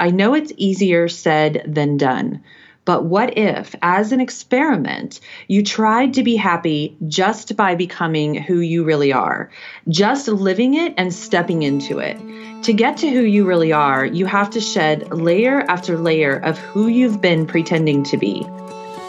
I know it's easier said than done. But what if, as an experiment, you tried to be happy just by becoming who you really are, just living it and stepping into it? To get to who you really are, you have to shed layer after layer of who you've been pretending to be.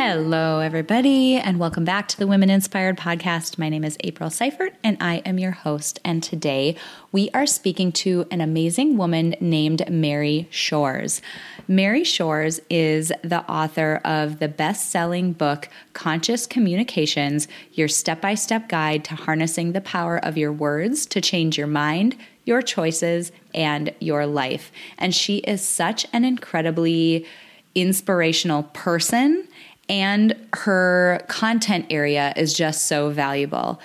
Hello, everybody, and welcome back to the Women Inspired Podcast. My name is April Seifert, and I am your host. And today we are speaking to an amazing woman named Mary Shores. Mary Shores is the author of the best selling book, Conscious Communications Your Step by Step Guide to Harnessing the Power of Your Words to Change Your Mind, Your Choices, and Your Life. And she is such an incredibly inspirational person and her content area is just so valuable.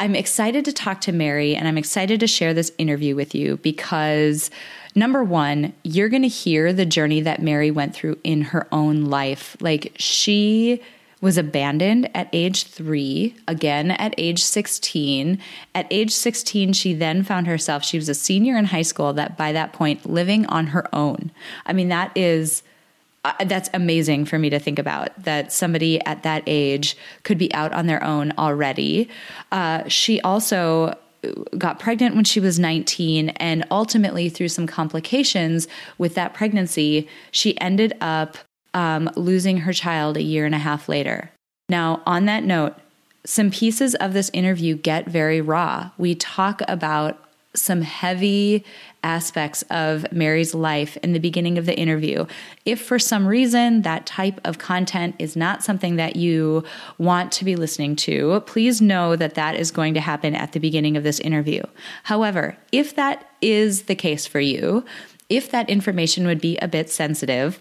I'm excited to talk to Mary and I'm excited to share this interview with you because number one, you're going to hear the journey that Mary went through in her own life. Like she was abandoned at age three, again at age 16. At age 16, she then found herself, she was a senior in high school, that by that point living on her own. I mean, that is that's amazing for me to think about that somebody at that age could be out on their own already. Uh, she also got pregnant when she was 19 and ultimately through some complications with that pregnancy she ended up um, losing her child a year and a half later now on that note some pieces of this interview get very raw we talk about some heavy aspects of Mary's life in the beginning of the interview. If for some reason that type of content is not something that you want to be listening to, please know that that is going to happen at the beginning of this interview. However, if that is the case for you, if that information would be a bit sensitive,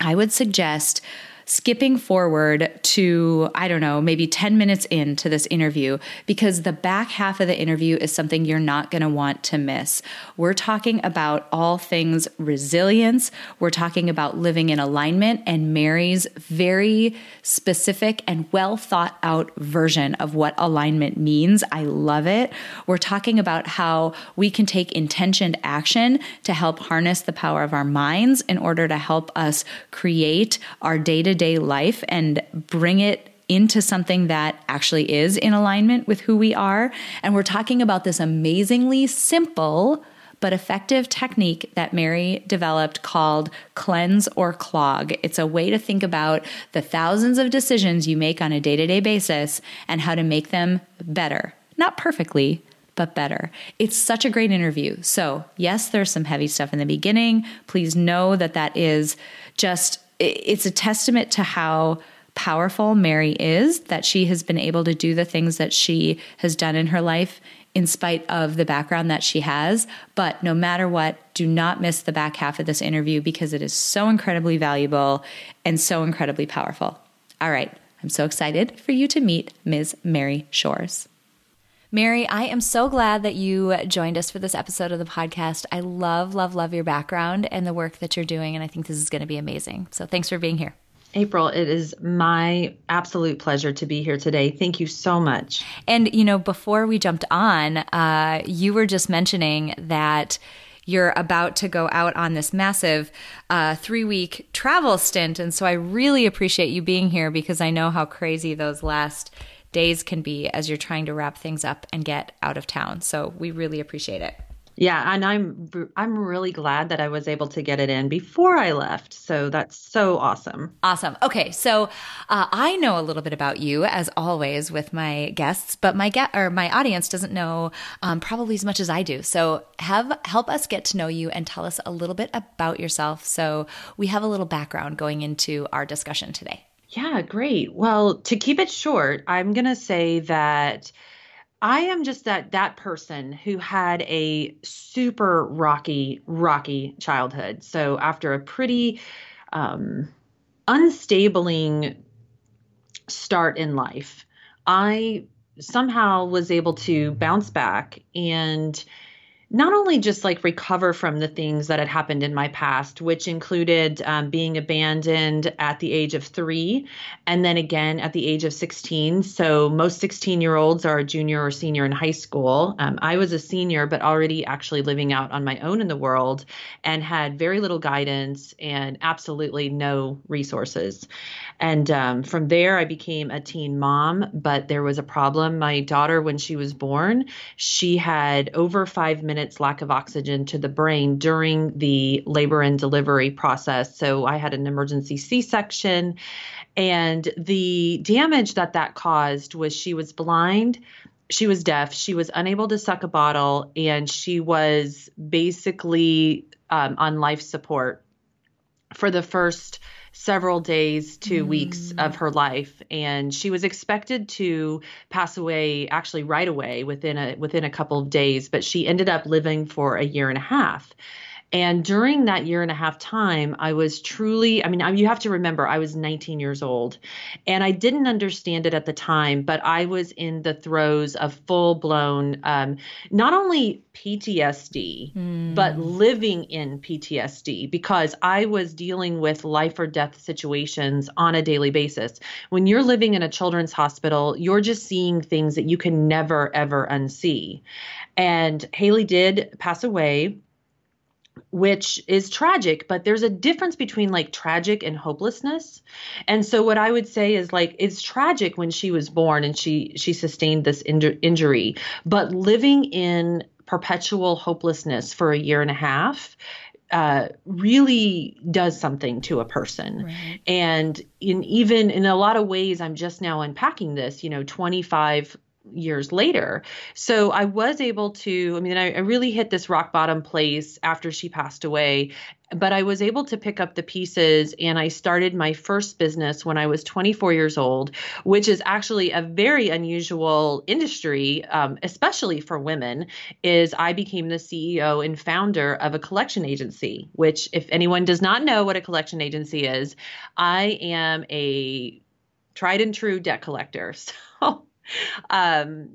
I would suggest skipping forward to, I don't know, maybe 10 minutes into this interview, because the back half of the interview is something you're not going to want to miss. We're talking about all things resilience. We're talking about living in alignment and Mary's very specific and well thought out version of what alignment means. I love it. We're talking about how we can take intentioned action to help harness the power of our minds in order to help us create our day to day life and bring it into something that actually is in alignment with who we are. And we're talking about this amazingly simple but effective technique that Mary developed called cleanse or clog. It's a way to think about the thousands of decisions you make on a day to day basis and how to make them better. Not perfectly, but better. It's such a great interview. So, yes, there's some heavy stuff in the beginning. Please know that that is just it's a testament to how powerful Mary is that she has been able to do the things that she has done in her life in spite of the background that she has. But no matter what, do not miss the back half of this interview because it is so incredibly valuable and so incredibly powerful. All right, I'm so excited for you to meet Ms. Mary Shores. Mary, I am so glad that you joined us for this episode of the podcast. I love, love, love your background and the work that you're doing. And I think this is going to be amazing. So thanks for being here. April, it is my absolute pleasure to be here today. Thank you so much. And, you know, before we jumped on, uh, you were just mentioning that you're about to go out on this massive uh, three week travel stint. And so I really appreciate you being here because I know how crazy those last days can be as you're trying to wrap things up and get out of town. So we really appreciate it. Yeah, and I'm I'm really glad that I was able to get it in before I left. So that's so awesome. Awesome. Okay, so uh, I know a little bit about you as always with my guests, but my get or my audience doesn't know um, probably as much as I do. So have help us get to know you and tell us a little bit about yourself, so we have a little background going into our discussion today. Yeah, great. Well, to keep it short, I'm gonna say that I am just that that person who had a super rocky, rocky childhood. So after a pretty um, unstabling start in life, I somehow was able to bounce back and not only just like recover from the things that had happened in my past, which included um, being abandoned at the age of three and then again at the age of 16. So, most 16 year olds are a junior or senior in high school. Um, I was a senior, but already actually living out on my own in the world and had very little guidance and absolutely no resources. And um, from there, I became a teen mom, but there was a problem. My daughter, when she was born, she had over five minutes minutes lack of oxygen to the brain during the labor and delivery process. So I had an emergency C section. And the damage that that caused was she was blind, she was deaf, she was unable to suck a bottle, and she was basically um, on life support for the first several days to mm. weeks of her life and she was expected to pass away actually right away within a within a couple of days but she ended up living for a year and a half and during that year and a half time, I was truly, I mean, you have to remember, I was 19 years old and I didn't understand it at the time, but I was in the throes of full blown, um, not only PTSD, mm. but living in PTSD because I was dealing with life or death situations on a daily basis. When you're living in a children's hospital, you're just seeing things that you can never, ever unsee. And Haley did pass away which is tragic, but there's a difference between like tragic and hopelessness. And so what I would say is like it's tragic when she was born and she she sustained this inj- injury, but living in perpetual hopelessness for a year and a half uh, really does something to a person. Right. And in even in a lot of ways, I'm just now unpacking this, you know, 25 years later. So I was able to, I mean, I, I, really hit this rock bottom place after she passed away, but I was able to pick up the pieces and I started my first business when I was 24 years old, which is actually a very unusual industry, um, especially for women, is I became the CEO and founder of a collection agency, which if anyone does not know what a collection agency is, I am a tried and true debt collector. So um,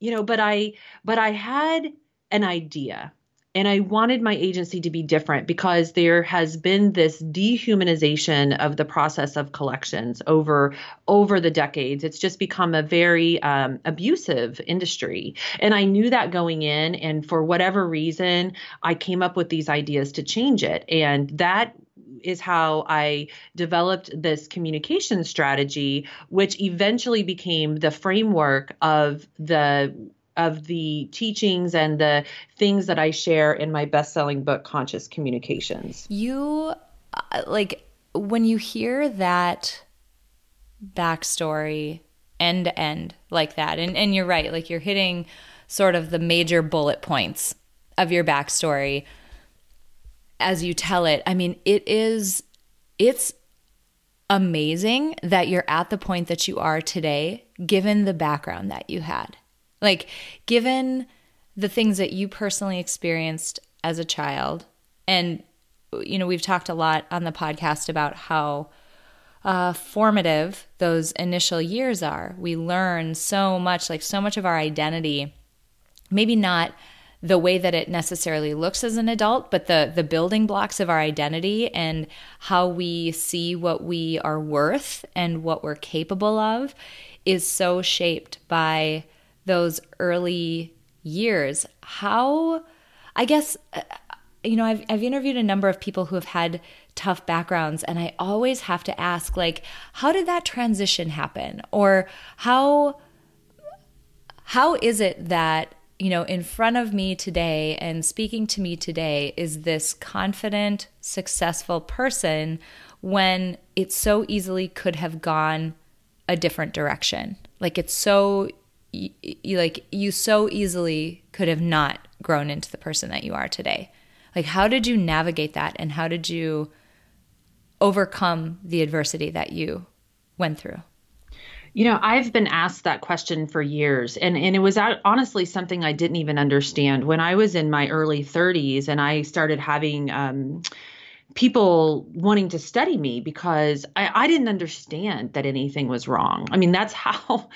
you know, but I but I had an idea and I wanted my agency to be different because there has been this dehumanization of the process of collections over over the decades. It's just become a very um, abusive industry, and I knew that going in. And for whatever reason, I came up with these ideas to change it, and that is how I developed this communication strategy, which eventually became the framework of the of the teachings and the things that I share in my best-selling book Conscious Communications. You uh, like when you hear that backstory end to end like that and and you're right like you're hitting sort of the major bullet points of your backstory as you tell it, I mean, it is, it's amazing that you're at the point that you are today, given the background that you had. Like, given the things that you personally experienced as a child. And, you know, we've talked a lot on the podcast about how uh, formative those initial years are. We learn so much, like, so much of our identity, maybe not the way that it necessarily looks as an adult, but the the building blocks of our identity and how we see what we are worth and what we're capable of is so shaped by those early years. How I guess uh, you know, I've I've interviewed a number of people who have had tough backgrounds and I always have to ask like how did that transition happen or how how is it that you know, in front of me today and speaking to me today is this confident, successful person when it so easily could have gone a different direction. Like it's so you, like you so easily could have not grown into the person that you are today. Like how did you navigate that and how did you overcome the adversity that you went through? You know, I've been asked that question for years, and, and it was honestly something I didn't even understand. When I was in my early 30s and I started having um, people wanting to study me because I, I, didn't understand that anything was wrong. I mean, that's how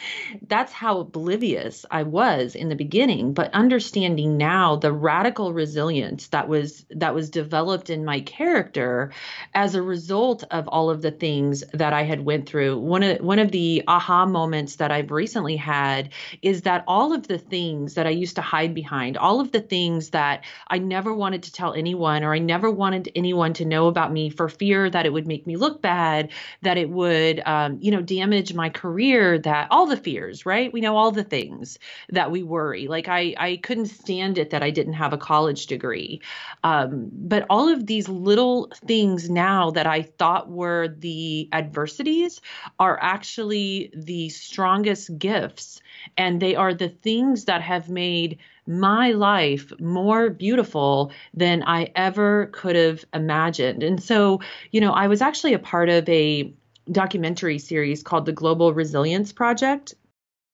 that's how oblivious I was in the beginning. But understanding now the radical resilience that was that was developed in my character as a result of all of the things that I had went through. One of one of the aha moments that I've recently had is that all of the things that I used to hide behind, all of the things that I never wanted to tell anyone or I never wanted anyone to know about me for fear that it would make me look bad, that it would, um, you know, damage my career, that all the fears, right? We know all the things that we worry. Like I, I couldn't stand it that I didn't have a college degree. Um, but all of these little things now that I thought were the adversities are actually the strongest gifts. And they are the things that have made my life more beautiful than I ever could have imagined. And so, you know, I was actually a part of a documentary series called the Global Resilience Project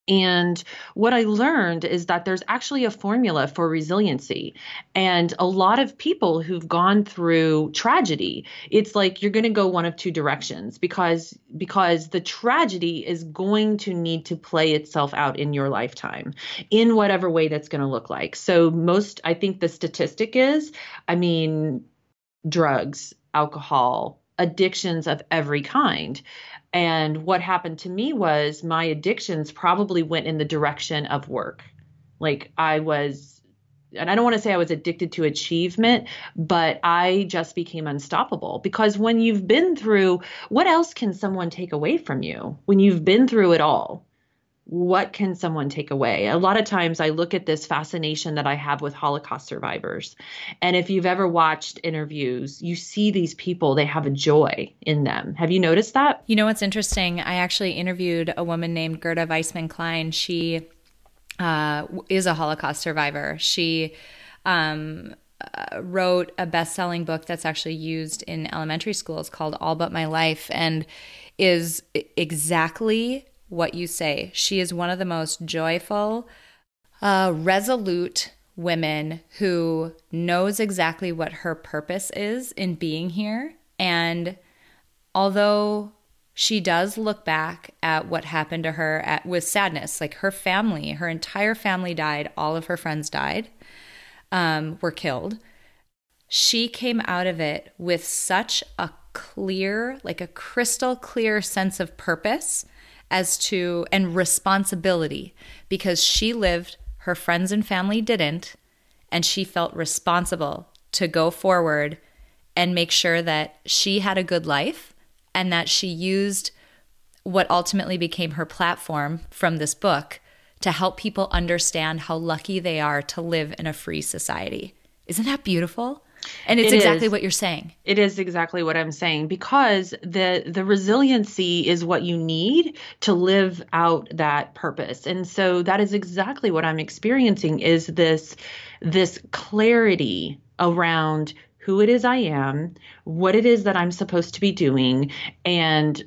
and what I learned is that there's actually a formula for resiliency. And a lot of people who've gone through tragedy, it's like you're going to go one of two directions because because the tragedy is going to need to play itself out in your lifetime in whatever way that's going to look like. So most I think the statistic is, I mean, drugs, alcohol, addictions of every kind and what happened to me was my addictions probably went in the direction of work. Like I was, and I don't want to say I was addicted to achievement, but I just became unstoppable because when you've been through, what else can someone take away from you when you've been through it all? What can someone take away? A lot of times I look at this fascination that I have with Holocaust survivors. And if you've ever watched interviews, you see these people, they have a joy in them. Have you noticed that? You know what's interesting? I actually interviewed a woman named Gerda Weissmann Klein. She uh, is a Holocaust survivor. She um, uh, wrote a best selling book that's actually used in elementary schools called All But My Life and is exactly what you say. She is one of the most joyful, uh, resolute women who knows exactly what her purpose is in being here. And although she does look back at what happened to her at, with sadness, like her family, her entire family died, all of her friends died, um, were killed. She came out of it with such a clear, like a crystal clear sense of purpose as to, and responsibility because she lived, her friends and family didn't, and she felt responsible to go forward and make sure that she had a good life and that she used what ultimately became her platform from this book to help people understand how lucky they are to live in a free society. Isn't that beautiful? And it's it exactly is. what you're saying. It is exactly what I'm saying because the the resiliency is what you need to live out that purpose. And so that is exactly what I'm experiencing is this this clarity around who it is I am, what it is that I'm supposed to be doing, and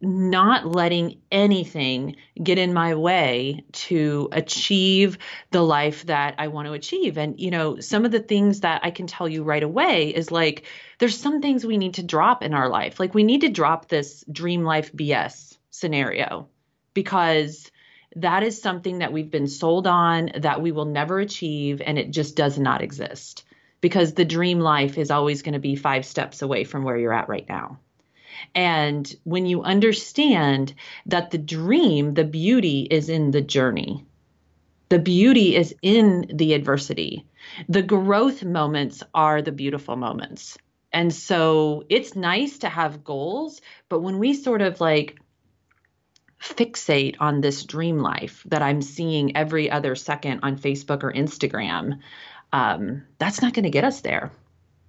not letting anything get in my way to achieve the life that I want to achieve. And, you know, some of the things that I can tell you right away is like, there's some things we need to drop in our life. Like, we need to drop this dream life BS scenario because that is something that we've been sold on that we will never achieve and it just does not exist because the dream life is always going to be five steps away from where you're at right now. And when you understand that the dream, the beauty is in the journey, the beauty is in the adversity. The growth moments are the beautiful moments. And so it's nice to have goals, but when we sort of like fixate on this dream life that I'm seeing every other second on Facebook or Instagram, um, that's not going to get us there.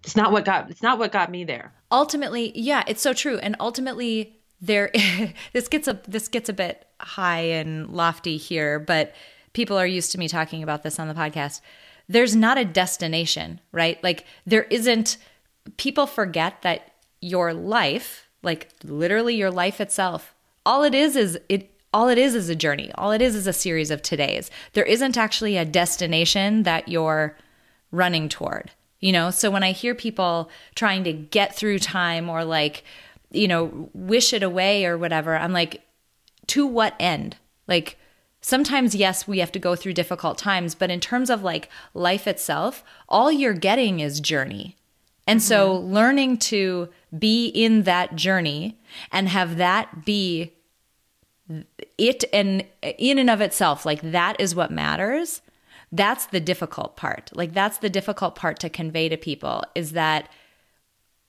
It's not what got it's not what got me there. Ultimately, yeah, it's so true. And ultimately, there this gets a this gets a bit high and lofty here, but people are used to me talking about this on the podcast. There's not a destination, right? Like there isn't people forget that your life, like literally your life itself, all it is is it all it is is a journey. All it is is a series of todays. There isn't actually a destination that you're running toward. You know, so when I hear people trying to get through time or like, you know, wish it away or whatever, I'm like, to what end? Like, sometimes, yes, we have to go through difficult times, but in terms of like life itself, all you're getting is journey. And mm-hmm. so learning to be in that journey and have that be it and in and of itself, like that is what matters. That's the difficult part. Like that's the difficult part to convey to people is that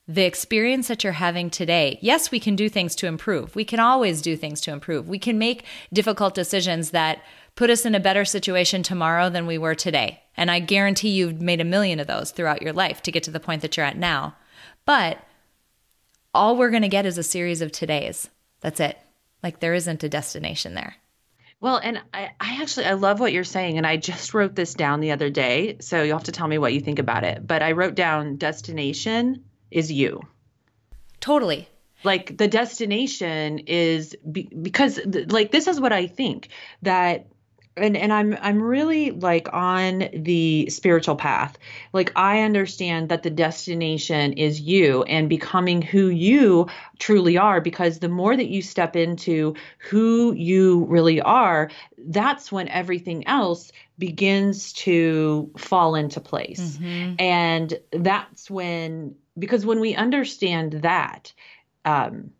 the experience that you're having today, yes, we can do things to improve. We can always do things to improve. We can make difficult decisions that put us in a better situation tomorrow than we were today. And I guarantee you've made a million of those throughout your life to get to the point that you're at now. But all we're going to get is a series of todays. That's it. Like there isn't a destination there. Well, and I, I actually I love what you're saying, and I just wrote this down the other day, so you'll have to tell me what you think about it. But I wrote down destination is you. Totally. Like the destination is be, because like this is what I think that and and I'm I'm really like on the spiritual path. Like I understand that the destination is you and becoming who you truly are because the more that you step into who you really are, that's when everything else begins to fall into place. Mm-hmm. And that's when because when we understand that um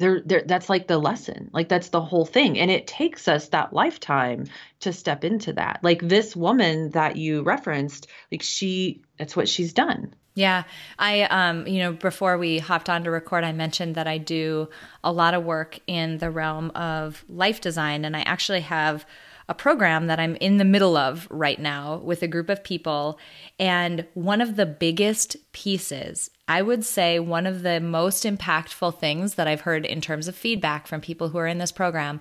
there, that's like the lesson like that's the whole thing. And it takes us that lifetime to step into that. Like this woman that you referenced like she that's what she's done. Yeah. I um you know before we hopped on to record i mentioned that i do a lot of work in the realm of life design. And i actually have a program that I'm in the middle of right now with a group of people. And one of the biggest pieces, I would say, one of the most impactful things that I've heard in terms of feedback from people who are in this program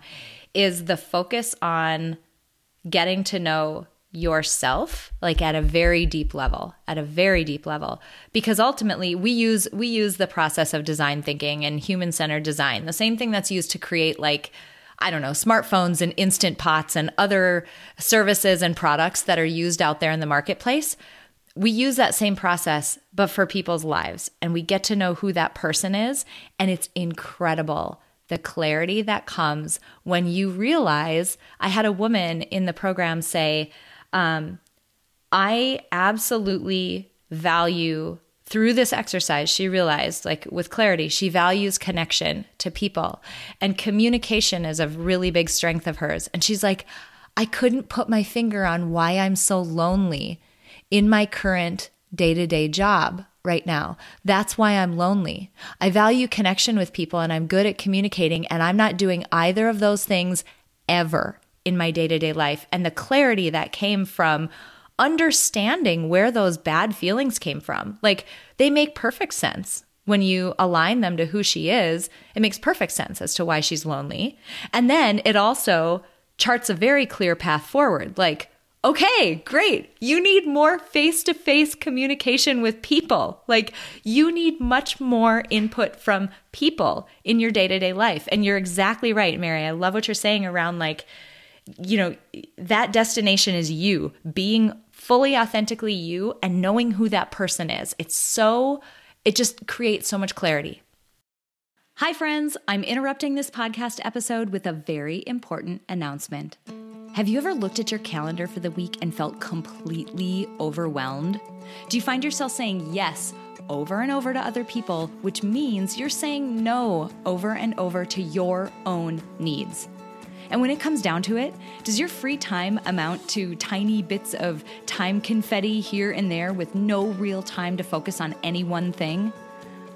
is the focus on getting to know yourself like at a very deep level at a very deep level because ultimately we use we use the process of design thinking and human centered design the same thing that's used to create like I don't know, smartphones and instant pots and other services and products that are used out there in the marketplace. We use that same process, but for people's lives. And we get to know who that person is. And it's incredible the clarity that comes when you realize. I had a woman in the program say, um, I absolutely value through this exercise, she realized, like with clarity, she values connection to people. And communication is a really big strength of hers. And she's like, I couldn't put my finger on why I'm so lonely in my current day to day job right now. That's why I'm lonely. I value connection with people and I'm good at communicating, and I'm not doing either of those things ever in my day to day life. And the clarity that came from, understanding where those bad feelings came from. Like they make perfect sense when you align them to who she is. It makes perfect sense as to why she's lonely. And then it also charts a very clear path forward. Like, okay, great. You need more face to face communication with people. Like, you need much more input from people in your day to day life. And you're exactly right, Mary. I love what you're saying around like, you know, that destination is you being fully authentically you and knowing who that person is. It's so, it just creates so much clarity. Hi, friends. I'm interrupting this podcast episode with a very important announcement. Have you ever looked at your calendar for the week and felt completely overwhelmed? Do you find yourself saying yes over and over to other people, which means you're saying no over and over to your own needs? And when it comes down to it, does your free time amount to tiny bits of time confetti here and there with no real time to focus on any one thing?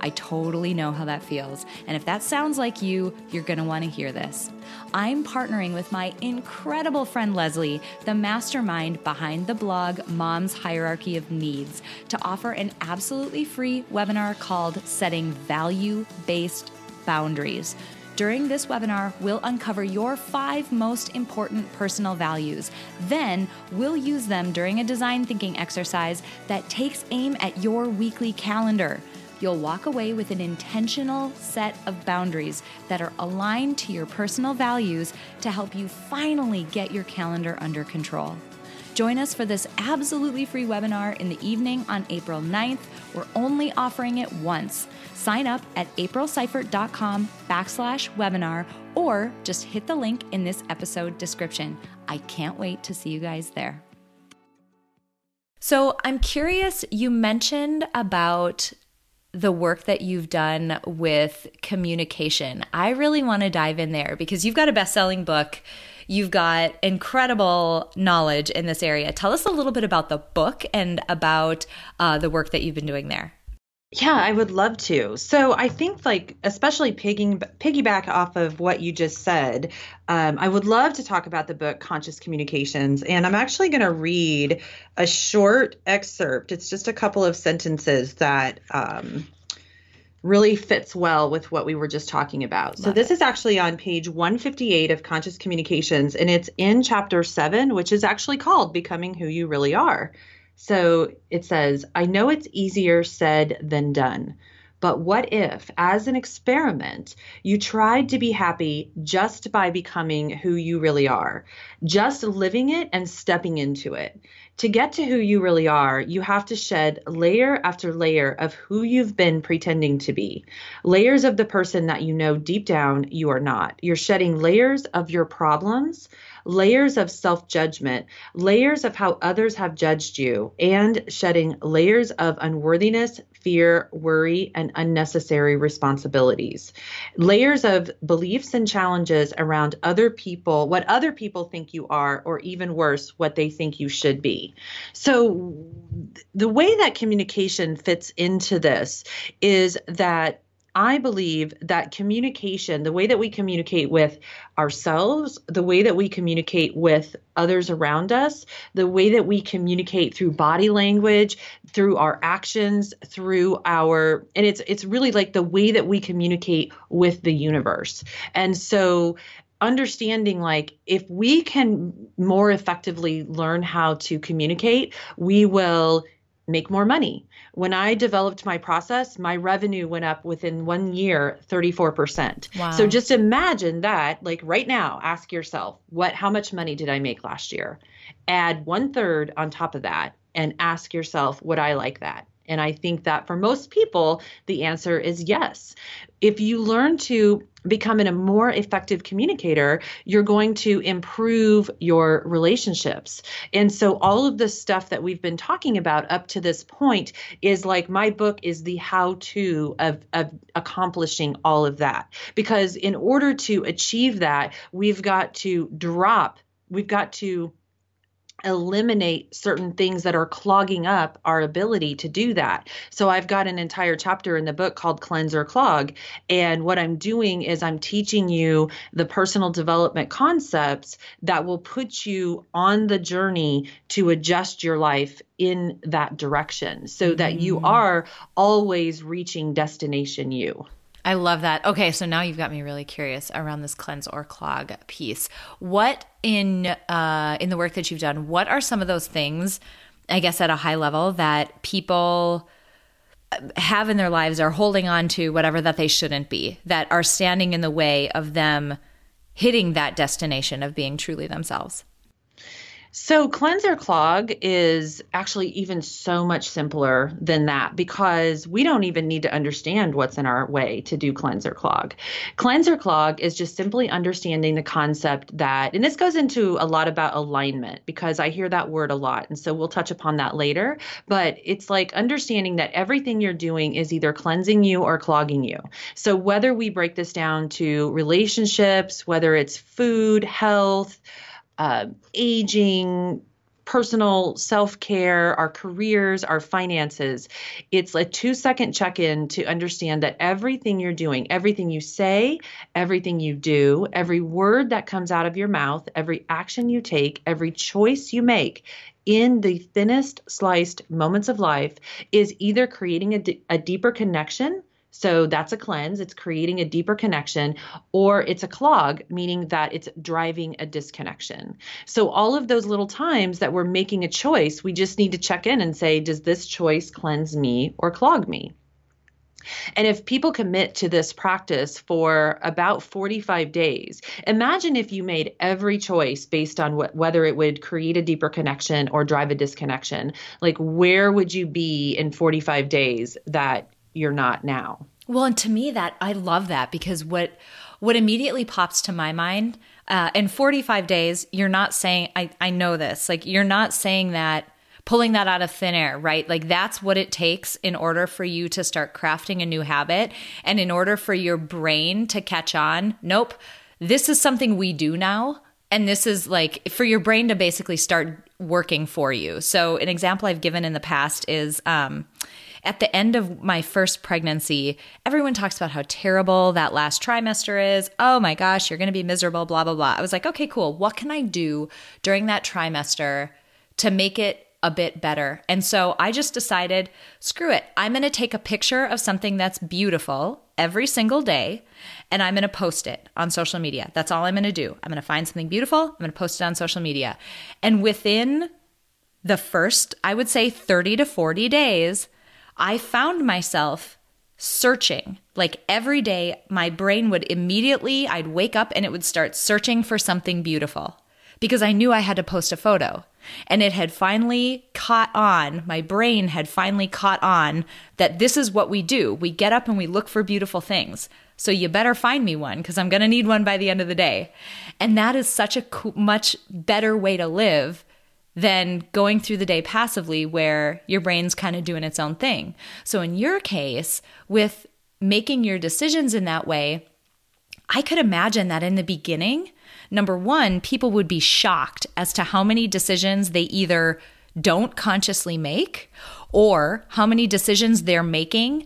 I totally know how that feels. And if that sounds like you, you're going to want to hear this. I'm partnering with my incredible friend Leslie, the mastermind behind the blog Mom's Hierarchy of Needs, to offer an absolutely free webinar called Setting Value Based Boundaries. During this webinar, we'll uncover your five most important personal values. Then, we'll use them during a design thinking exercise that takes aim at your weekly calendar. You'll walk away with an intentional set of boundaries that are aligned to your personal values to help you finally get your calendar under control. Join us for this absolutely free webinar in the evening on April 9th. We're only offering it once. Sign up at aprilseifert.com backslash webinar or just hit the link in this episode description. I can't wait to see you guys there. So I'm curious, you mentioned about the work that you've done with communication. I really want to dive in there because you've got a best selling book You've got incredible knowledge in this area. Tell us a little bit about the book and about uh, the work that you've been doing there. Yeah, I would love to. So I think, like, especially pigging, piggyback off of what you just said, um, I would love to talk about the book Conscious Communications. And I'm actually going to read a short excerpt. It's just a couple of sentences that um, really fits well with what we were just talking about. Love so this it. is actually on page 158 of Conscious Communications and it's in chapter 7 which is actually called Becoming Who You Really Are. So it says, I know it's easier said than done. But what if, as an experiment, you tried to be happy just by becoming who you really are, just living it and stepping into it? To get to who you really are, you have to shed layer after layer of who you've been pretending to be. Layers of the person that you know deep down you are not. You're shedding layers of your problems, layers of self judgment, layers of how others have judged you, and shedding layers of unworthiness, fear, worry, and unnecessary responsibilities. Layers of beliefs and challenges around other people, what other people think you are, or even worse, what they think you should be. So, the way that communication fits into this is that I believe that communication, the way that we communicate with ourselves, the way that we communicate with others around us, the way that we communicate through body language, through our actions, through our and it's it's really like the way that we communicate with the universe. And so understanding like if we can more effectively learn how to communicate, we will make more money. When I developed my process, my revenue went up within one year 34%. Wow. So just imagine that, like right now, ask yourself, what how much money did I make last year? Add one third on top of that and ask yourself, would I like that? And I think that for most people, the answer is yes. If you learn to become a more effective communicator, you're going to improve your relationships. And so, all of the stuff that we've been talking about up to this point is like my book is the how to of, of accomplishing all of that. Because in order to achieve that, we've got to drop, we've got to eliminate certain things that are clogging up our ability to do that. So I've got an entire chapter in the book called Cleanse or Clog. And what I'm doing is I'm teaching you the personal development concepts that will put you on the journey to adjust your life in that direction so that you mm. are always reaching destination you. I love that. Okay, so now you've got me really curious around this cleanse or clog piece. What in uh, in the work that you've done? What are some of those things? I guess at a high level that people uh, have in their lives are holding on to whatever that they shouldn't be that are standing in the way of them hitting that destination of being truly themselves. So, Cleanse or clog is actually even so much simpler than that because we don't even need to understand what's in our way to do Cleanse or clog. Cleanse or clog is just simply understanding the concept that, and this goes into a lot about alignment because I hear that word a lot. And so we'll touch upon that later. But it's like understanding that everything you're doing is either cleansing you or clogging you. So, whether we break this down to relationships, whether it's food, health, uh, aging, personal self care, our careers, our finances. It's a two second check in to understand that everything you're doing, everything you say, everything you do, every word that comes out of your mouth, every action you take, every choice you make in the thinnest sliced moments of life is either creating a, d- a deeper connection so that's a cleanse, it's creating a deeper connection, or it's a clog, meaning that it's driving a disconnection. So all of those little times that we're making a choice, we just need to check in and say, does this choice cleanse me or clog me? And if people commit to this practice for about 45 days, imagine if you made every choice based on what, whether it would create a deeper connection or drive a disconnection. Like, where would you be in 45 days that you're not now. Well, and to me that I love that because what what immediately pops to my mind uh, in 45 days, you're not saying I I know this like you're not saying that pulling that out of thin air, right? Like that's what it takes in order for you to start crafting a new habit and in order for your brain to catch on. Nope, this is something we do now. And this is like for your brain to basically start working for you. So, an example I've given in the past is um, at the end of my first pregnancy, everyone talks about how terrible that last trimester is. Oh my gosh, you're going to be miserable, blah, blah, blah. I was like, okay, cool. What can I do during that trimester to make it a bit better. And so I just decided, screw it. I'm going to take a picture of something that's beautiful every single day and I'm going to post it on social media. That's all I'm going to do. I'm going to find something beautiful. I'm going to post it on social media. And within the first, I would say 30 to 40 days, I found myself searching. Like every day, my brain would immediately, I'd wake up and it would start searching for something beautiful because I knew I had to post a photo. And it had finally caught on, my brain had finally caught on that this is what we do. We get up and we look for beautiful things. So you better find me one because I'm going to need one by the end of the day. And that is such a co- much better way to live than going through the day passively where your brain's kind of doing its own thing. So, in your case, with making your decisions in that way, I could imagine that in the beginning, number one, people would be shocked as to how many decisions they either don't consciously make or how many decisions they're making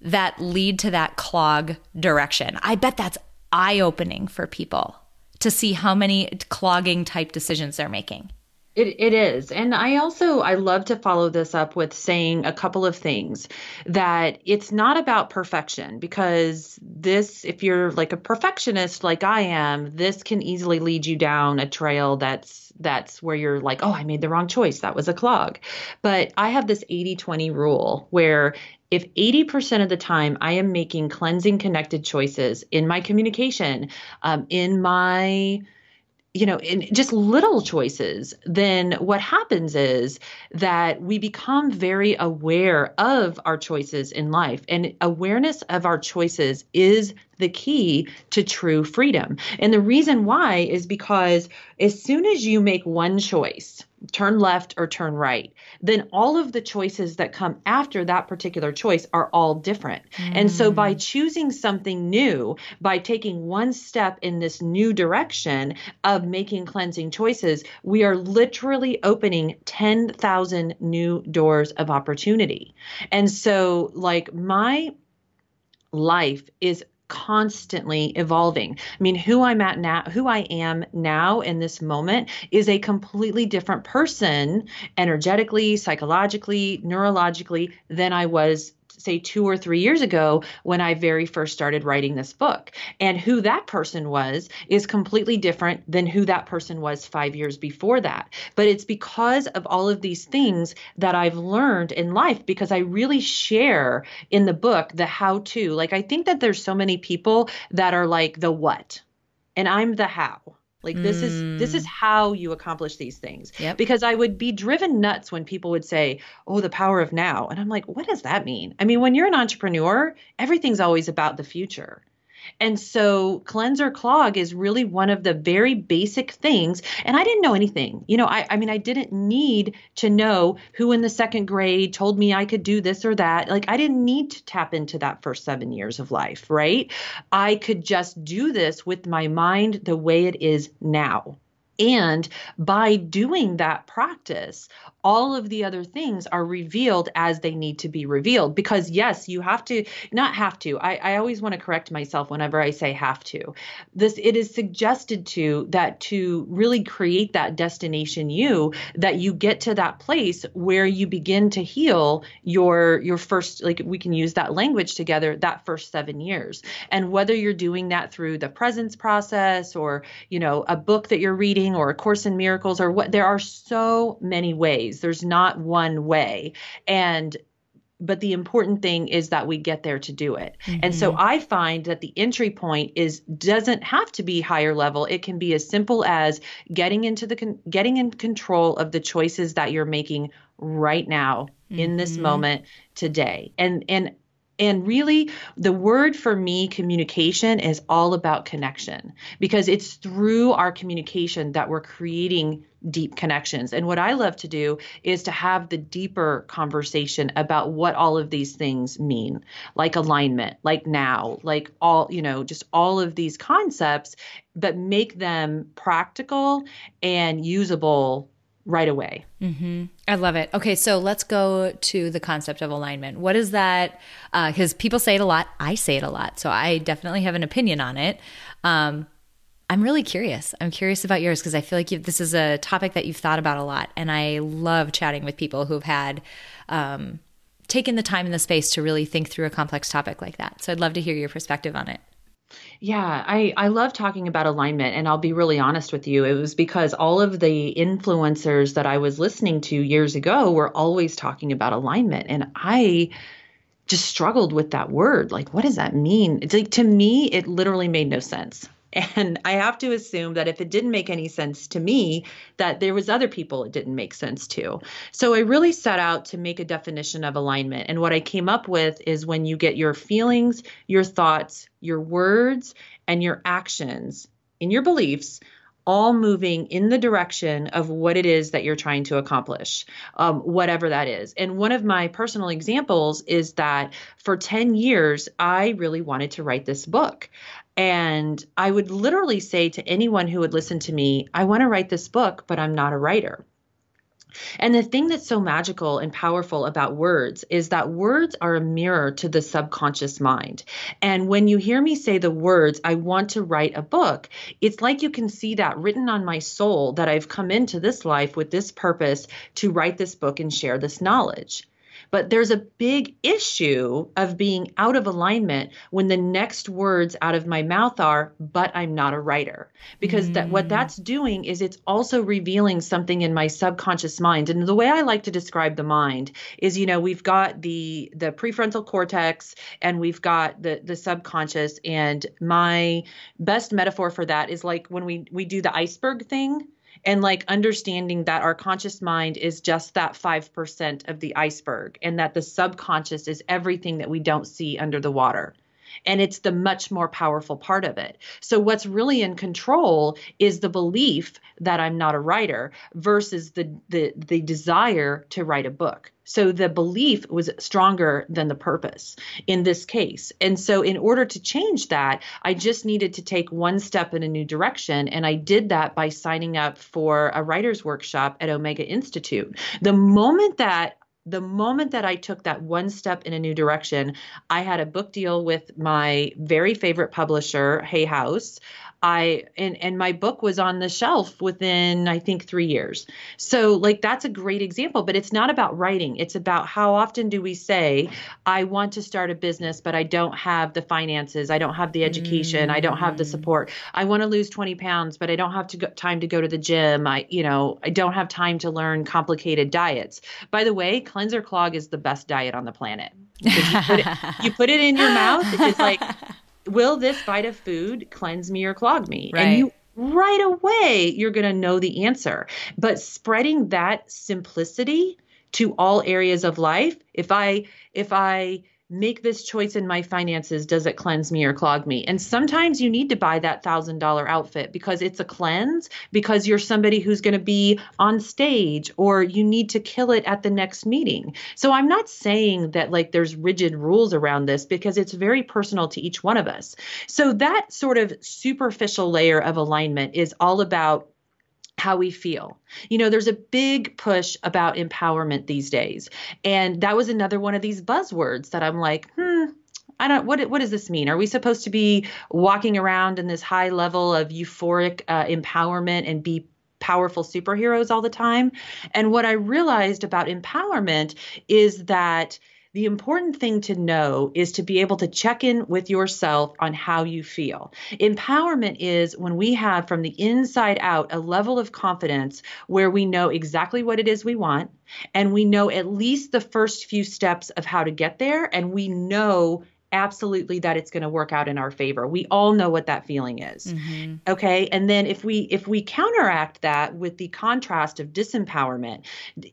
that lead to that clog direction. I bet that's eye opening for people to see how many clogging type decisions they're making. It, it is. And I also I love to follow this up with saying a couple of things that it's not about perfection because this if you're like a perfectionist like I am, this can easily lead you down a trail that's that's where you're like, "Oh, I made the wrong choice. That was a clog." But I have this 80/20 rule where if 80% of the time I am making cleansing connected choices in my communication, um, in my you know, in just little choices, then what happens is that we become very aware of our choices in life. And awareness of our choices is the key to true freedom. And the reason why is because as soon as you make one choice, turn left or turn right, then all of the choices that come after that particular choice are all different. Mm. And so by mm. choosing something new, by taking one step in this new direction of making cleansing choices, we are literally opening 10,000 new doors of opportunity. And so, like, my life is constantly evolving. I mean, who I'm at now, who I am now in this moment is a completely different person energetically, psychologically, neurologically than I was say two or three years ago when I very first started writing this book. And who that person was is completely different than who that person was five years before that. But it's because of all of these things that I've learned in life because I really share in the book the how to. Like, I think that there's so many people that are like the what, and I'm the how. Like this mm. is this is mm. how you accomplish these things. Yep. Because I would be driven nuts when people would say, "Oh, the power of now." And I'm like, "What does that mean?" I mean, when you're an entrepreneur, everything's always about the future. And so cleanse or clog is really one of the very basic things. And I didn't know anything. You know, I, I mean, I didn't need to know who in the second grade told me I could do this or that. Like, I didn't need to tap into that first seven years of life, right? I could just do this with my mind the way it is now. And by doing that practice, all of the other things are revealed as they need to be revealed. Because, yes, you have to, not have to. I, I always want to correct myself whenever I say have to. This, it is suggested to that to really create that destination you, that you get to that place where you begin to heal your, your first, like we can use that language together, that first seven years. And whether you're doing that through the presence process or, you know, a book that you're reading, or a course in miracles or what there are so many ways there's not one way and but the important thing is that we get there to do it. Mm-hmm. And so mm-hmm. I find that the entry point is doesn't have to be higher level. It can be as simple as getting into the con- getting in control of the choices that you're making right now mm-hmm. in this mm-hmm. moment today. And and and really, the word for me, communication, is all about connection because it's through our communication that we're creating deep connections. And what I love to do is to have the deeper conversation about what all of these things mean, like alignment, like now, like all, you know, just all of these concepts, but make them practical and usable right away. Mm-hmm. I love it. Okay, so let's go to the concept of alignment. What is that? Because uh, people say it a lot. I say it a lot. So I definitely have an opinion on it. Um, I'm really curious. I'm curious about yours because I feel like this is a topic that you've thought about a lot. And I love chatting with people who've had. Um, taken the time and the space to really think through a complex topic like that. So I'd love to hear your perspective on it. Yeah, I, I love talking about alignment. And I'll be really honest with you. It was because all of the influencers that I was listening to years ago were always talking about alignment. And I just struggled with that word. Like, what does that mean? It's like to me, it literally made no sense. And I have to assume that if it didn't make any sense to me, that there was other people it didn't make sense to. So I really set out to make a definition of alignment. And what I came up with is when you get your feelings, your thoughts, your words, and your actions in your beliefs all moving in the direction of what it is that you're trying to accomplish, um, whatever that is. And one of my personal examples is that for 10 years, I really wanted to write this book. And I would literally say to anyone who would listen to me, I want to write this book, but I'm not a writer. And the thing that's so magical and powerful about words is that words are a mirror to the subconscious mind. And when you hear me say the words, I want to write a book, it's like you can see that written on my soul that I've come into this life with this purpose to write this book and share this knowledge. But there's a big issue of being out of alignment when the next words out of my mouth are, but I'm not a writer. Because mm. that what that's doing is it's also revealing something in my subconscious mind. And the way I like to describe the mind is, you know, we've got the the prefrontal cortex and we've got the the subconscious. And my best metaphor for that is like when we we do the iceberg thing and like understanding that our conscious mind is just that 5% of the iceberg and that the subconscious is everything that we don't see under the water and it's the much more powerful part of it. So what's really in control is the belief that I'm not a writer versus the the the desire to write a book. So the belief was stronger than the purpose in this case. And so in order to change that, I just needed to take one step in a new direction and I did that by signing up for a writers workshop at Omega Institute. The moment that the moment that I took that one step in a new direction, I had a book deal with my very favorite publisher, Hay House. I and and my book was on the shelf within I think 3 years. So like that's a great example, but it's not about writing. It's about how often do we say I want to start a business but I don't have the finances, I don't have the education, mm. I don't have the mm. support. I want to lose 20 pounds but I don't have to go, time to go to the gym. I you know, I don't have time to learn complicated diets. By the way, cleanse or clog is the best diet on the planet. You put, it, you put it in your mouth, it's like will this bite of food cleanse me or clog me? Right. And you right away you're going to know the answer. But spreading that simplicity to all areas of life, if I if I make this choice in my finances does it cleanse me or clog me? And sometimes you need to buy that thousand dollar outfit because it's a cleanse because you're somebody who's going to be on stage or you need to kill it at the next meeting. So i'm not saying that like there's rigid rules around this because it's very personal to each one of us. So that sort of superficial layer of alignment is all about how we feel. You know, there's a big push about empowerment these days. And that was another one of these buzzwords that I'm like, hmm, I don't what what does this mean? Are we supposed to be walking around in this high level of euphoric uh, empowerment and be powerful superheroes all the time? And what I realized about empowerment is that the important thing to know is to be able to check in with yourself on how you feel. Empowerment is when we have from the inside out a level of confidence where we know exactly what it is we want and we know at least the first few steps of how to get there and we know absolutely that it's going to work out in our favor. We all know what that feeling is. Mm-hmm. Okay? And then if we if we counteract that with the contrast of disempowerment.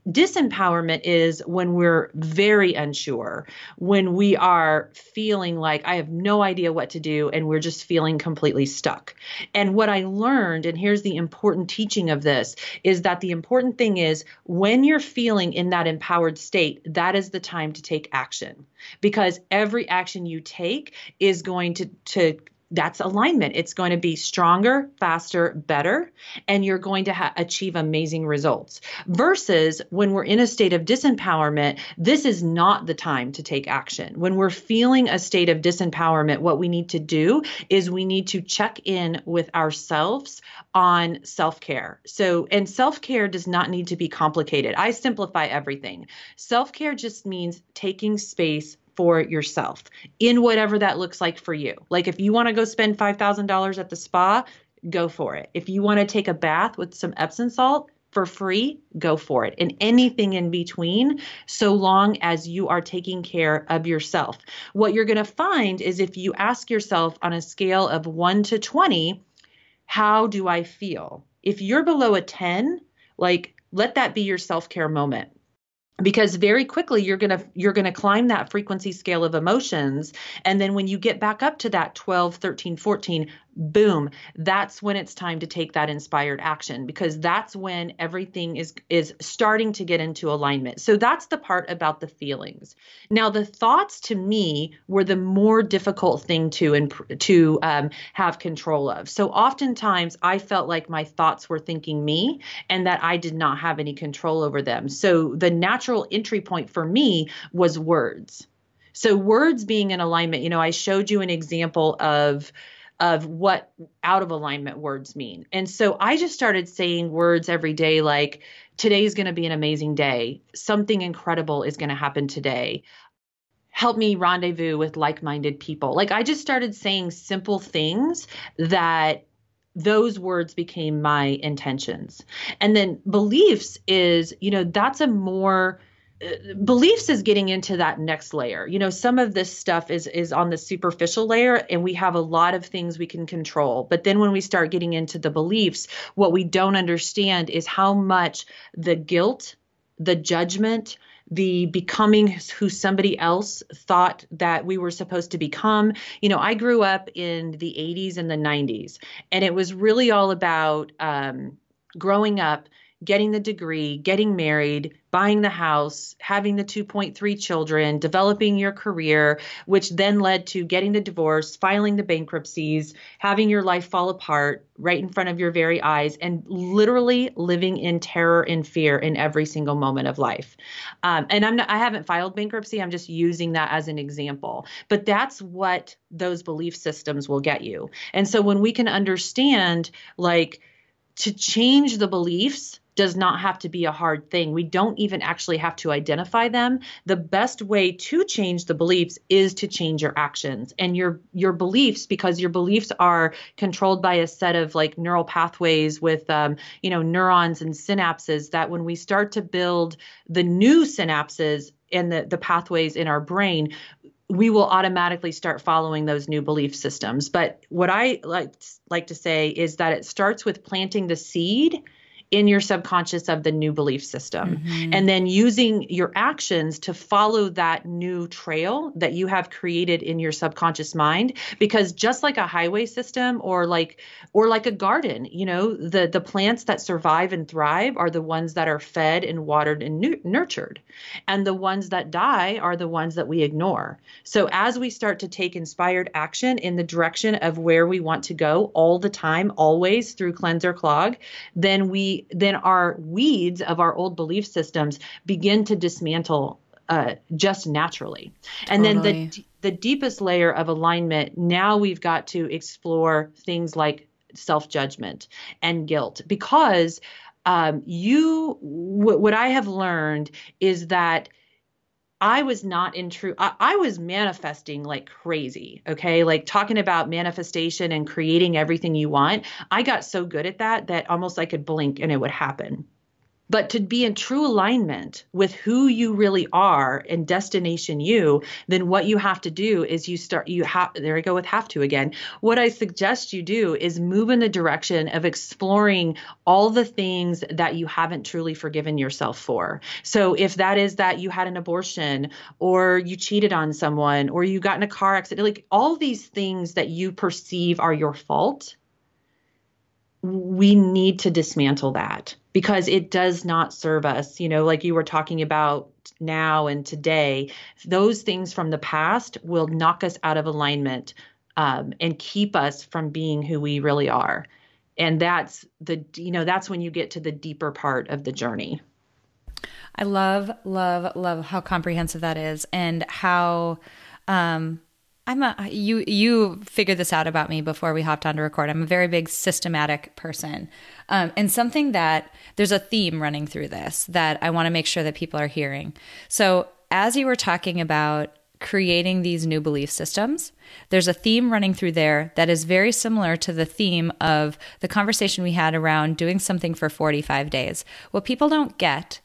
Disempowerment is when we're very unsure, when we are feeling like I have no idea what to do and we're just feeling completely stuck. And what I learned and here's the important teaching of this is that the important thing is when you're feeling in that empowered state, that is the time to take action because every action you take is going to to that's alignment. It's going to be stronger, faster, better, and you're going to ha- achieve amazing results. Versus when we're in a state of disempowerment, this is not the time to take action. When we're feeling a state of disempowerment, what we need to do is we need to check in with ourselves on self care. So, and self care does not need to be complicated. I simplify everything. Self care just means taking space for yourself in whatever that looks like for you. Like if you want to go spend $5,000 at the spa, go for it. If you want to take a bath with some Epsom salt for free, go for it. And anything in between, so long as you are taking care of yourself. What you're going to find is if you ask yourself on a scale of 1 to 20, how do I feel? If you're below a 10, like let that be your self-care moment because very quickly you're going to you're going to climb that frequency scale of emotions. And then when you get back up to that 12 13 14 boom that's when it's time to take that inspired action because that's when everything is is starting to get into alignment. So that's the part about the feelings. Now the thoughts to me were the more difficult thing to imp- to um, have control of. So oftentimes i felt like my thoughts were thinking me and that i did not have any control over them. So the natural entry point for me was words. So words being in alignment you know i showed you an example of of what out of alignment words mean. And so I just started saying words every day like, today's going to be an amazing day. Something incredible is going to happen today. Help me rendezvous with like minded people. Like, I just started saying simple things that those words became my intentions. And then beliefs is, you know, that's a more beliefs is getting into that next layer you know some of this stuff is is on the superficial layer and we have a lot of things we can control but then when we start getting into the beliefs what we don't understand is how much the guilt the judgment the becoming who somebody else thought that we were supposed to become. You know, I grew up in the 80s and the 90s, and it was really all about um, growing up getting the degree, getting married, buying the house, having the 2.3 children, developing your career, which then led to getting the divorce, filing the bankruptcies, having your life fall apart right in front of your very eyes, and literally living in terror and fear in every single moment of life. Um, and I'm not, I haven't filed bankruptcy. I'm just using that as an example. But that's what those belief systems will get you. And so when we can understand, like, to change the beliefs does not have to be a hard thing. We don't even actually have to identify them. The best way to change the beliefs is to change your actions and your your beliefs because your beliefs are controlled by a set of like neural pathways with um, you know neurons and synapses that when we start to build the new synapses and the, the pathways in our brain we will automatically start following those new belief systems but what i like like to say is that it starts with planting the seed in your subconscious of the new belief system. Mm-hmm. and then using your actions to follow that new trail that you have created in your subconscious mind because just like a highway system or like or like a garden you know the the plants that survive and thrive are the ones that are fed and watered and nu- nurtured. And the ones that die are the ones that we ignore. So as we start to take inspired action in the direction of where we want to go all the time always through cleanse or clog then we we then our weeds of our old belief systems begin to dismantle uh, just naturally. And then the the deepest layer of alignment, now we've got to explore things like self judgment and guilt because um, you w- what I have learned is that I was not in true, I, I, was manifesting like crazy. Okay. Like talking about manifestation and creating everything you want. I got so good at that that almost I could blink and it would happen. But to be in true alignment with who you really are and destination you, then what you have to do is you start, you have, there I go with have to again. What I suggest you do is move in the direction of exploring all the things that you haven't truly forgiven yourself for. So if that is that you had an abortion or you cheated on someone or you got in a car accident, like all these things that you perceive are your fault we need to dismantle that because it does not serve us. You know, like you were talking about now and today, those things from the past will knock us out of alignment um, and keep us from being who we really are. And that's the, you know, that's when you get to the deeper part of the journey. I love, love, love how comprehensive that is and how, um, I'm a you you figured this out about me before we hopped on to record. I'm a very big systematic person. Um, and something that there's a theme running through this that I want to make sure that people are hearing. So as you were talking about creating these new belief systems, there's a theme running through there that is very similar to the theme of the conversation we had around doing something for 45 days. What people don't get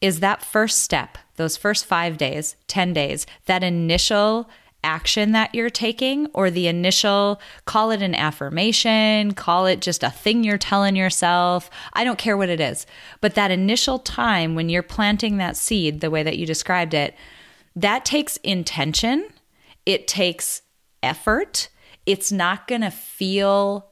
is that first step, those first five days, 10 days, that initial action that you're taking or the initial call it an affirmation, call it just a thing you're telling yourself. I don't care what it is. But that initial time when you're planting that seed, the way that you described it, that takes intention, it takes effort. It's not going to feel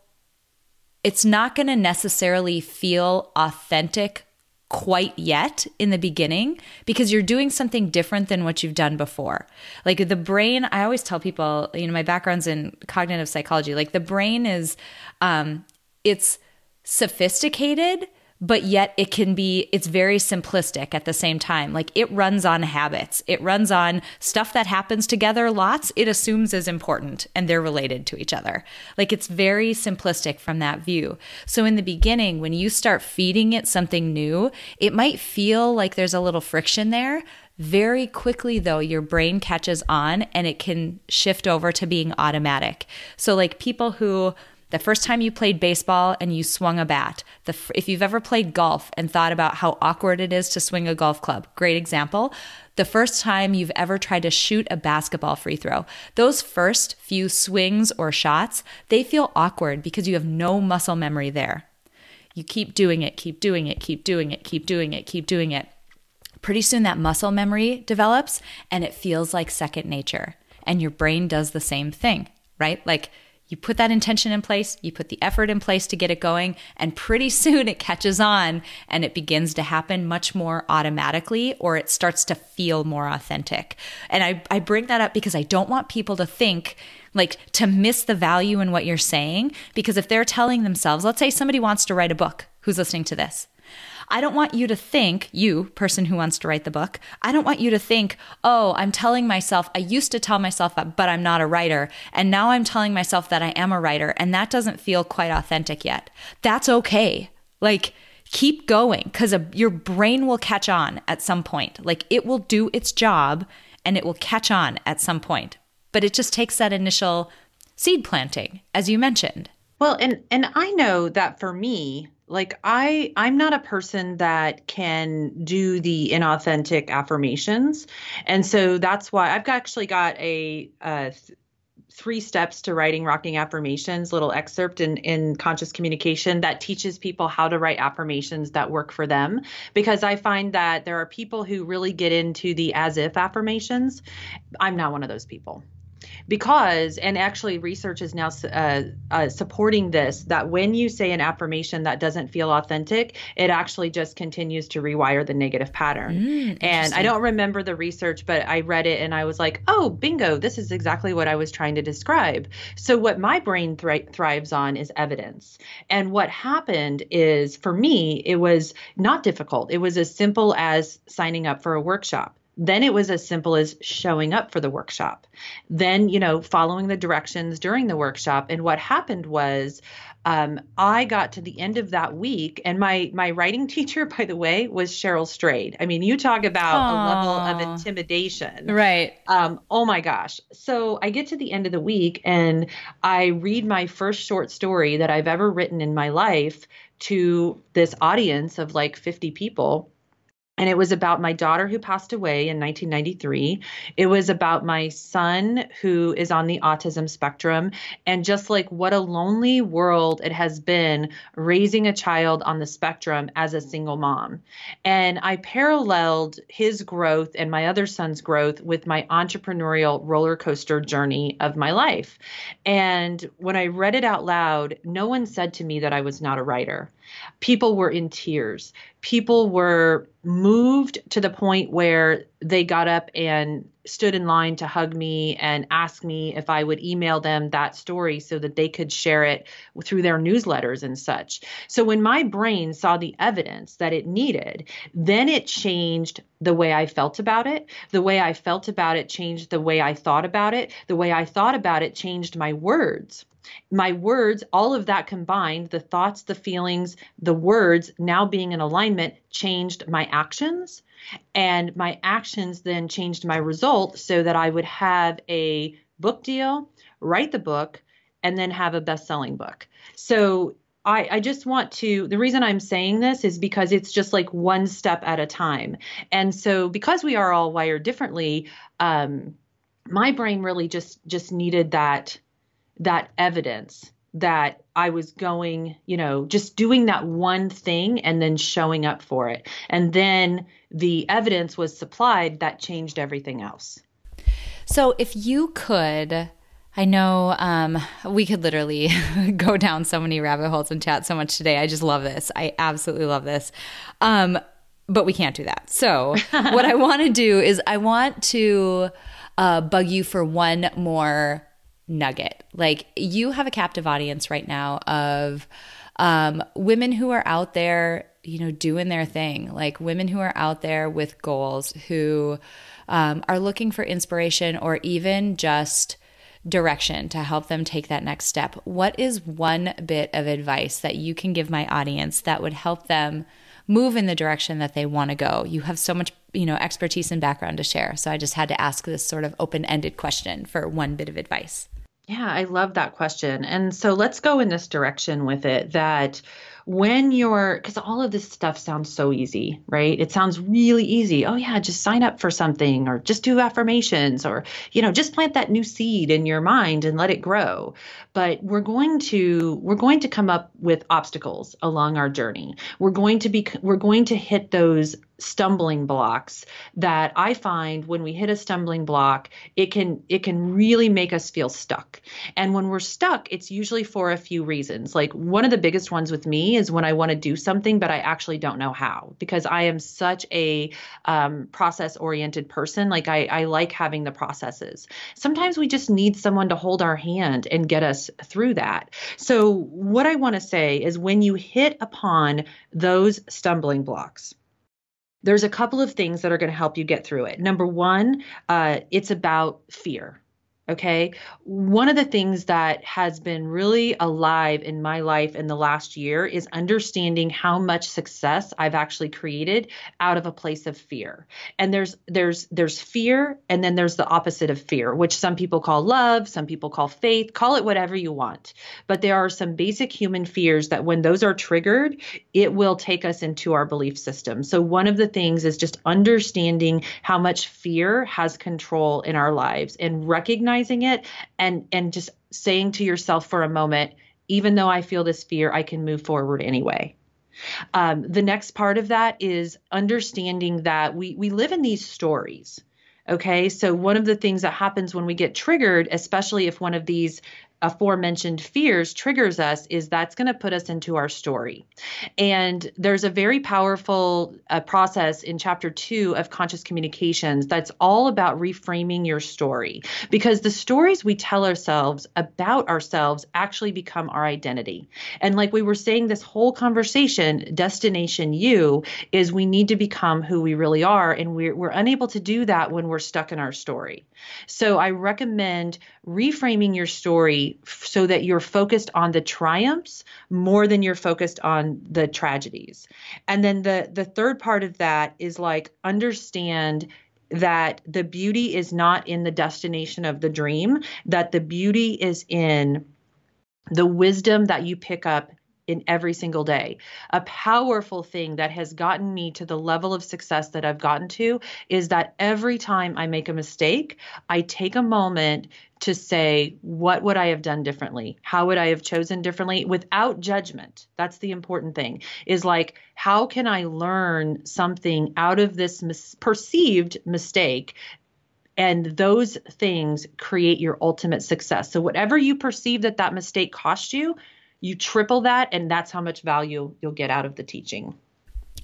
it's not going to necessarily feel authentic quite yet in the beginning because you're doing something different than what you've done before. Like the brain, I always tell people, you know, my background's in cognitive psychology. Like the brain is, um, it's sophisticated but yet it can be it's very simplistic at the same time. Like it runs on habits. It runs on stuff that happens together lots. It assumes is important and they're related to each other. Like it's very simplistic from that view. So in the beginning when you start feeding it something new it might feel like there's a little friction there. Very quickly, though, your brain catches on and it can shift over to being automatic. So, like people who the first time you played baseball and you swung a bat, the, if you've ever played golf and thought about how awkward it is to swing a golf club, great example. The first time you've ever tried to shoot a basketball free throw, those first few swings or shots, they feel awkward because you have no muscle memory there. You keep doing it, keep doing it, keep doing it, keep doing it, keep doing it. Pretty soon that muscle memory develops and it feels like second nature. And your brain does the same thing, right? Like you put that intention in place, you put the effort in place to get it going, and pretty soon it catches on and it begins to happen much more automatically or it starts to feel more authentic. And I, I bring that up because I don't want people to think like to miss the value in what you're saying. Because if they're telling themselves, let's say somebody wants to write a book who's listening to this, I don't want you to think, you, person who wants to write the book, I don't want you to think, oh, I'm telling myself, I used to tell myself that, but I'm not a writer. And now I'm telling myself that I am a writer. And that doesn't feel quite authentic yet. That's okay. Like, keep going because your brain will catch on at some point. Like, it will do its job and it will catch on at some point. But it just takes that initial seed planting, as you mentioned. Well, and and I know that for me, like i i'm not a person that can do the inauthentic affirmations. And so that's why i've actually got a, uh, th- three steps to writing rocking affirmations little excerpt in in conscious communication that teaches people how to write affirmations that work for them. Because i find that there are people who really get into the as if affirmations. I'm not one of those people because and actually research is now uh, uh, supporting this that when you say an affirmation that doesn't feel authentic it actually just continues to rewire the negative pattern. Mm, and i don't remember the research but i read it and i was like oh bingo this is exactly what i was trying to describe. So what my brain thri- thrives on is evidence. And what happened is for me it was not difficult. It was as simple as signing up for a workshop then it was as simple as showing up for the workshop. Then, you know, following the directions during the workshop. And what happened was um, I got to the end of that week, and my my writing teacher, by the way, was Cheryl Strayed. I mean, you talk about Aww. a level of intimidation, right? Um, oh my gosh! So I get to the end of the week, and I read my first short story that I've ever written in my life to this audience of like 50 people and it was about my daughter who passed away in 1993. It was about my son who is on the autism spectrum, and just like what a lonely world it has been raising a child on the spectrum as a single mom. And I paralleled his growth and my other son's growth with my entrepreneurial roller coaster journey of my life. And when I read it out loud, no one said to me that I was not a writer. People were in tears. People were moved to the point where they got up and stood in line to hug me and ask me if I would email them that story so that they could share it through their newsletters and such. So when my brain saw the evidence that it needed, then it changed the way I felt about it. The way I felt about it changed the way I thought about it. The way I thought about it changed my words my words, all of that combined, the thoughts, the feelings, the words now being in alignment changed my actions. And my actions then changed my result so that I would have a book deal, write the book, and then have a best selling book. So I, I, just want to the reason i'm saying this is because it's just like one step at a time and so because we are all wired differently um, my brain really just just needed that that evidence that I was going, you know, just doing that one thing and then showing up for it. And then the evidence was supplied that changed everything else. So if you could, I know um, we could literally go down so many rabbit holes and chat so much today. I just love this. I absolutely love this. Um, but we can't do that. So what I want to do is I want to uh, bug you for one more nugget. Like you have a captive audience right now of um, women who are out there, you know, doing their thing, like women who are out there with goals, who um, are looking for inspiration or even just direction to help them take that next step. What is one bit of advice that you can give my audience that would help them move in the direction that they want to go? You have so much, you know, expertise and background to share. So I just had to ask this sort of open-ended question for one bit of advice. Yeah, I love that question. And so let's go in this direction with it that when you're because all of this stuff sounds so easy right? It sounds really easy. Oh yeah just sign up for something or just do affirmations or you know just plant that new seed in your mind and let it grow. But we're going to we're going to come up with obstacles along our journey. We're going to be we're going to hit those stumbling blocks that I find when we hit a stumbling block, it can it can really make us feel stuck. And when we're stuck, it's usually for a few reasons. Like one of the biggest ones with me is when I want to do something, but I actually don't know how because I am such a um, process oriented person. Like I, I like having the processes. Sometimes we just need someone to hold our hand and get us through that. So, what I want to say is when you hit upon those stumbling blocks, there's a couple of things that are going to help you get through it. Number one, uh, it's about fear. Okay. One of the things that has been really alive in my life in the last year is understanding how much success I've actually created out of a place of fear. And there's there's there's fear and then there's the opposite of fear, which some people call love, some people call faith, call it whatever you want. But there are some basic human fears that when those are triggered, it will take us into our belief system. So one of the things is just understanding how much fear has control in our lives and recognizing recognizing it and and just saying to yourself for a moment even though i feel this fear i can move forward anyway. Um, the next part of that is understanding that we we live in these stories Okay, so one of the things that happens when we get triggered, especially if one of these aforementioned fears triggers us is that's going to put us into our story. And there's a very powerful uh, process in chapter two of conscious communications that's all about reframing your story because the stories we tell ourselves about ourselves actually become our identity. And like we were saying, this whole conversation, destination you, is we need to become who we really are. And we're, we're unable to do that when we're stuck in our story. So I recommend reframing your story so that you're focused on the triumphs more than you're focused on the tragedies. And then the the third part of that is like understand that the beauty is not in the destination of the dream, that the beauty is in the wisdom that you pick up in every single day. A powerful thing that has gotten me to the level of success that I've gotten to is that every time I make a mistake, I take a moment to say, what would I have done differently? How would I have chosen differently without judgment? That's the important thing is like, how can I learn something out of this mis- perceived mistake and those things create your ultimate success. So whatever you perceive that that mistake cost you, you triple that and that's how much value you'll get out of the teaching.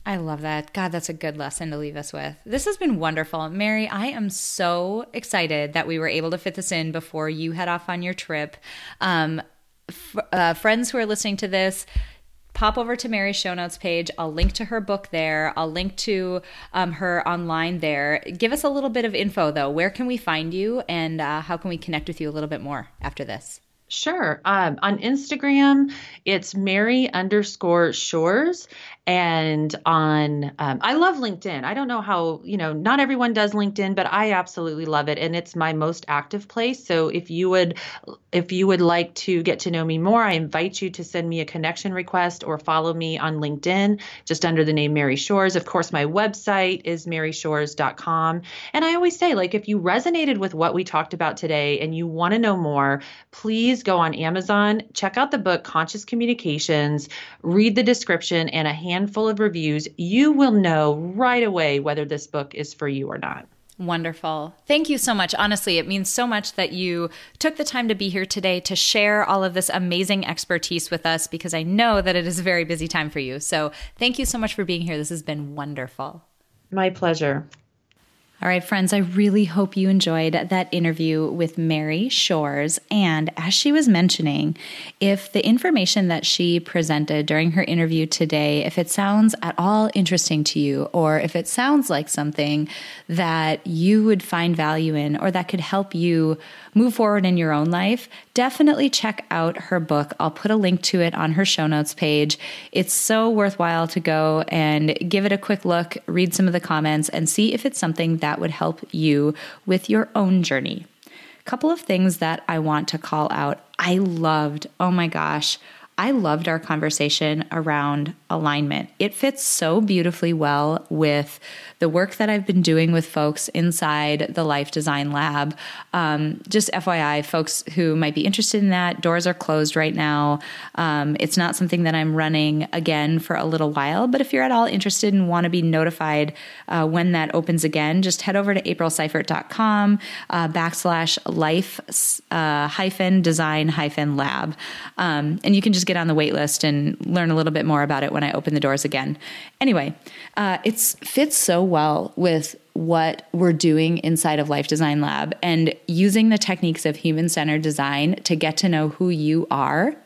I love that. God, that's a good lesson to leave us with. This has been wonderful. Mary, I am so excited that we were able to fit this in before you head off on your trip. Um, f- uh, friends who are listening to this, pop over to Mary's show notes page. I'll link to her book there. I'll link to um, her online there. Give us a little bit of info, though. Where can we find you and uh, how can we connect with you a little bit more after this? Sure. Um, on Instagram, it's Mary underscore Shores. And on, um, I love LinkedIn. I don't know how, you know, not everyone does LinkedIn, but I absolutely love it. And it's my most active place. So if you would, if you would like to get to know me more, I invite you to send me a connection request or follow me on LinkedIn just under the name Mary Shores. Of course, my website is maryshores.com. And I always say, like, if you resonated with what we talked about today and you want to know more, please go on Amazon, check out the book Conscious Communications, read the description and a handful of reviews. You will know right away whether this book is for you or not. Wonderful. Thank you so much. Honestly, it means so much that you took the time to be here today to share all of this amazing expertise with us because I know that it is a very busy time for you. So, thank you so much for being here. This has been wonderful. My pleasure. All right, friends, I really hope you enjoyed that interview with Mary Shores. And as she was mentioning, if the information that she presented during her interview today, if it sounds at all interesting to you, or if it sounds like something that you would find value in, or that could help you move forward in your own life, definitely check out her book. I'll put a link to it on her show notes page. It's so worthwhile to go and give it a quick look, read some of the comments, and see if it's something that would help you with your own journey. A couple of things that I want to call out. I loved, oh my gosh, I loved our conversation around alignment. It fits so beautifully well with the work that I've been doing with folks inside the Life Design Lab. Um, just FYI, folks who might be interested in that, doors are closed right now. Um, it's not something that I'm running again for a little while, but if you're at all interested and want to be notified uh, when that opens again, just head over to aprilseifert.com uh, backslash life uh, hyphen design hyphen lab. Um, and you can just get on the wait list and learn a little bit more about it when I open the doors again. Anyway, uh, it fits so well with what we're doing inside of Life Design Lab and using the techniques of human centered design to get to know who you are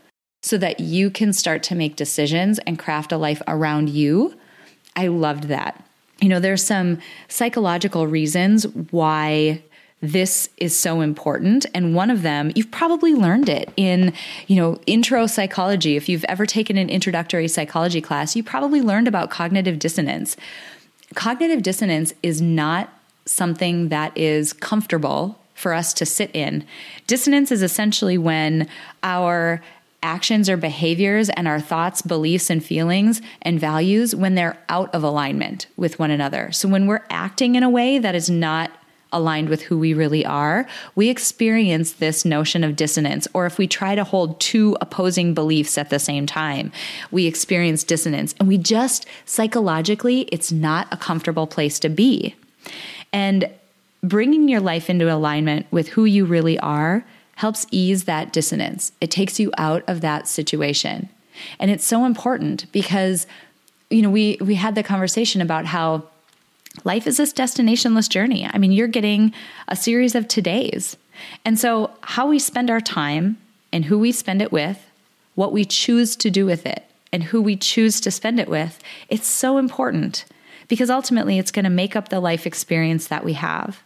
so that you can start to make decisions and craft a life around you. I loved that. You know, there's some psychological reasons why this is so important and one of them you've probably learned it in you know intro psychology if you've ever taken an introductory psychology class you probably learned about cognitive dissonance cognitive dissonance is not something that is comfortable for us to sit in dissonance is essentially when our actions or behaviors and our thoughts, beliefs, and feelings and values when they're out of alignment with one another. So when we're acting in a way that is not aligned with who we really are, we experience this notion of dissonance. Or if we try to hold two opposing beliefs at the same time, we experience dissonance. And we just psychologically, it's not a comfortable place to be. And bringing your life into alignment with who you really are helps ease that dissonance. It takes you out of that situation. And it's so important because you know, we we had the conversation about how life is this destinationless journey. I mean, you're getting a series of todays. And so how we spend our time and who we spend it with, what we choose to do with it, and who we choose to spend it with, it's so important because ultimately it's going to make up the life experience that we have.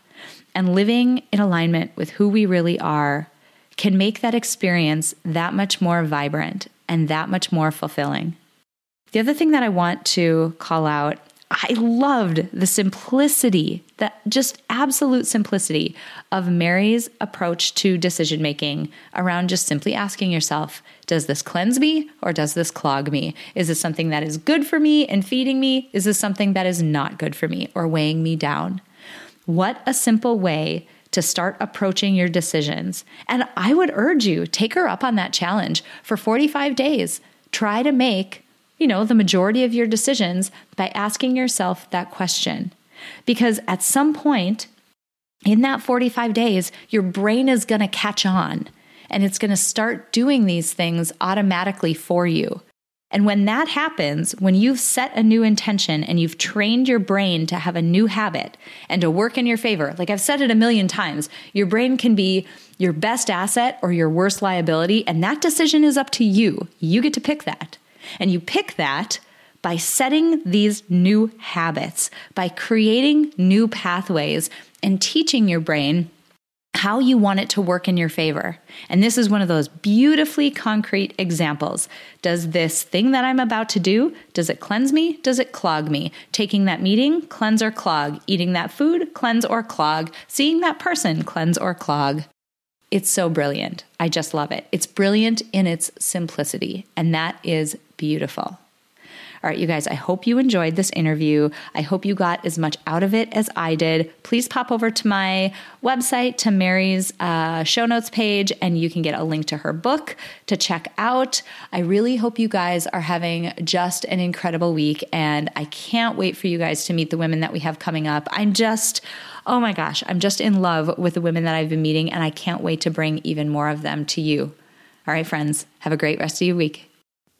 And living in alignment with who we really are can make that experience that much more vibrant and that much more fulfilling. The other thing that I want to call out I loved the simplicity, the just absolute simplicity of Mary's approach to decision making around just simply asking yourself, does this cleanse me or does this clog me? Is this something that is good for me and feeding me? Is this something that is not good for me or weighing me down? What a simple way to start approaching your decisions. And I would urge you, take her up on that challenge for 45 days. Try to make, you know, the majority of your decisions by asking yourself that question. Because at some point in that 45 days, your brain is going to catch on and it's going to start doing these things automatically for you. And when that happens, when you've set a new intention and you've trained your brain to have a new habit and to work in your favor, like I've said it a million times, your brain can be your best asset or your worst liability. And that decision is up to you. You get to pick that. And you pick that by setting these new habits, by creating new pathways and teaching your brain how you want it to work in your favor. And this is one of those beautifully concrete examples. Does this thing that I'm about to do, does it cleanse me? Does it clog me? Taking that meeting, cleanse or clog. Eating that food, cleanse or clog. Seeing that person, cleanse or clog. It's so brilliant. I just love it. It's brilliant in its simplicity, and that is beautiful. All right, you guys, I hope you enjoyed this interview. I hope you got as much out of it as I did. Please pop over to my website, to Mary's uh, show notes page, and you can get a link to her book to check out. I really hope you guys are having just an incredible week, and I can't wait for you guys to meet the women that we have coming up. I'm just, oh my gosh, I'm just in love with the women that I've been meeting, and I can't wait to bring even more of them to you. All right, friends, have a great rest of your week.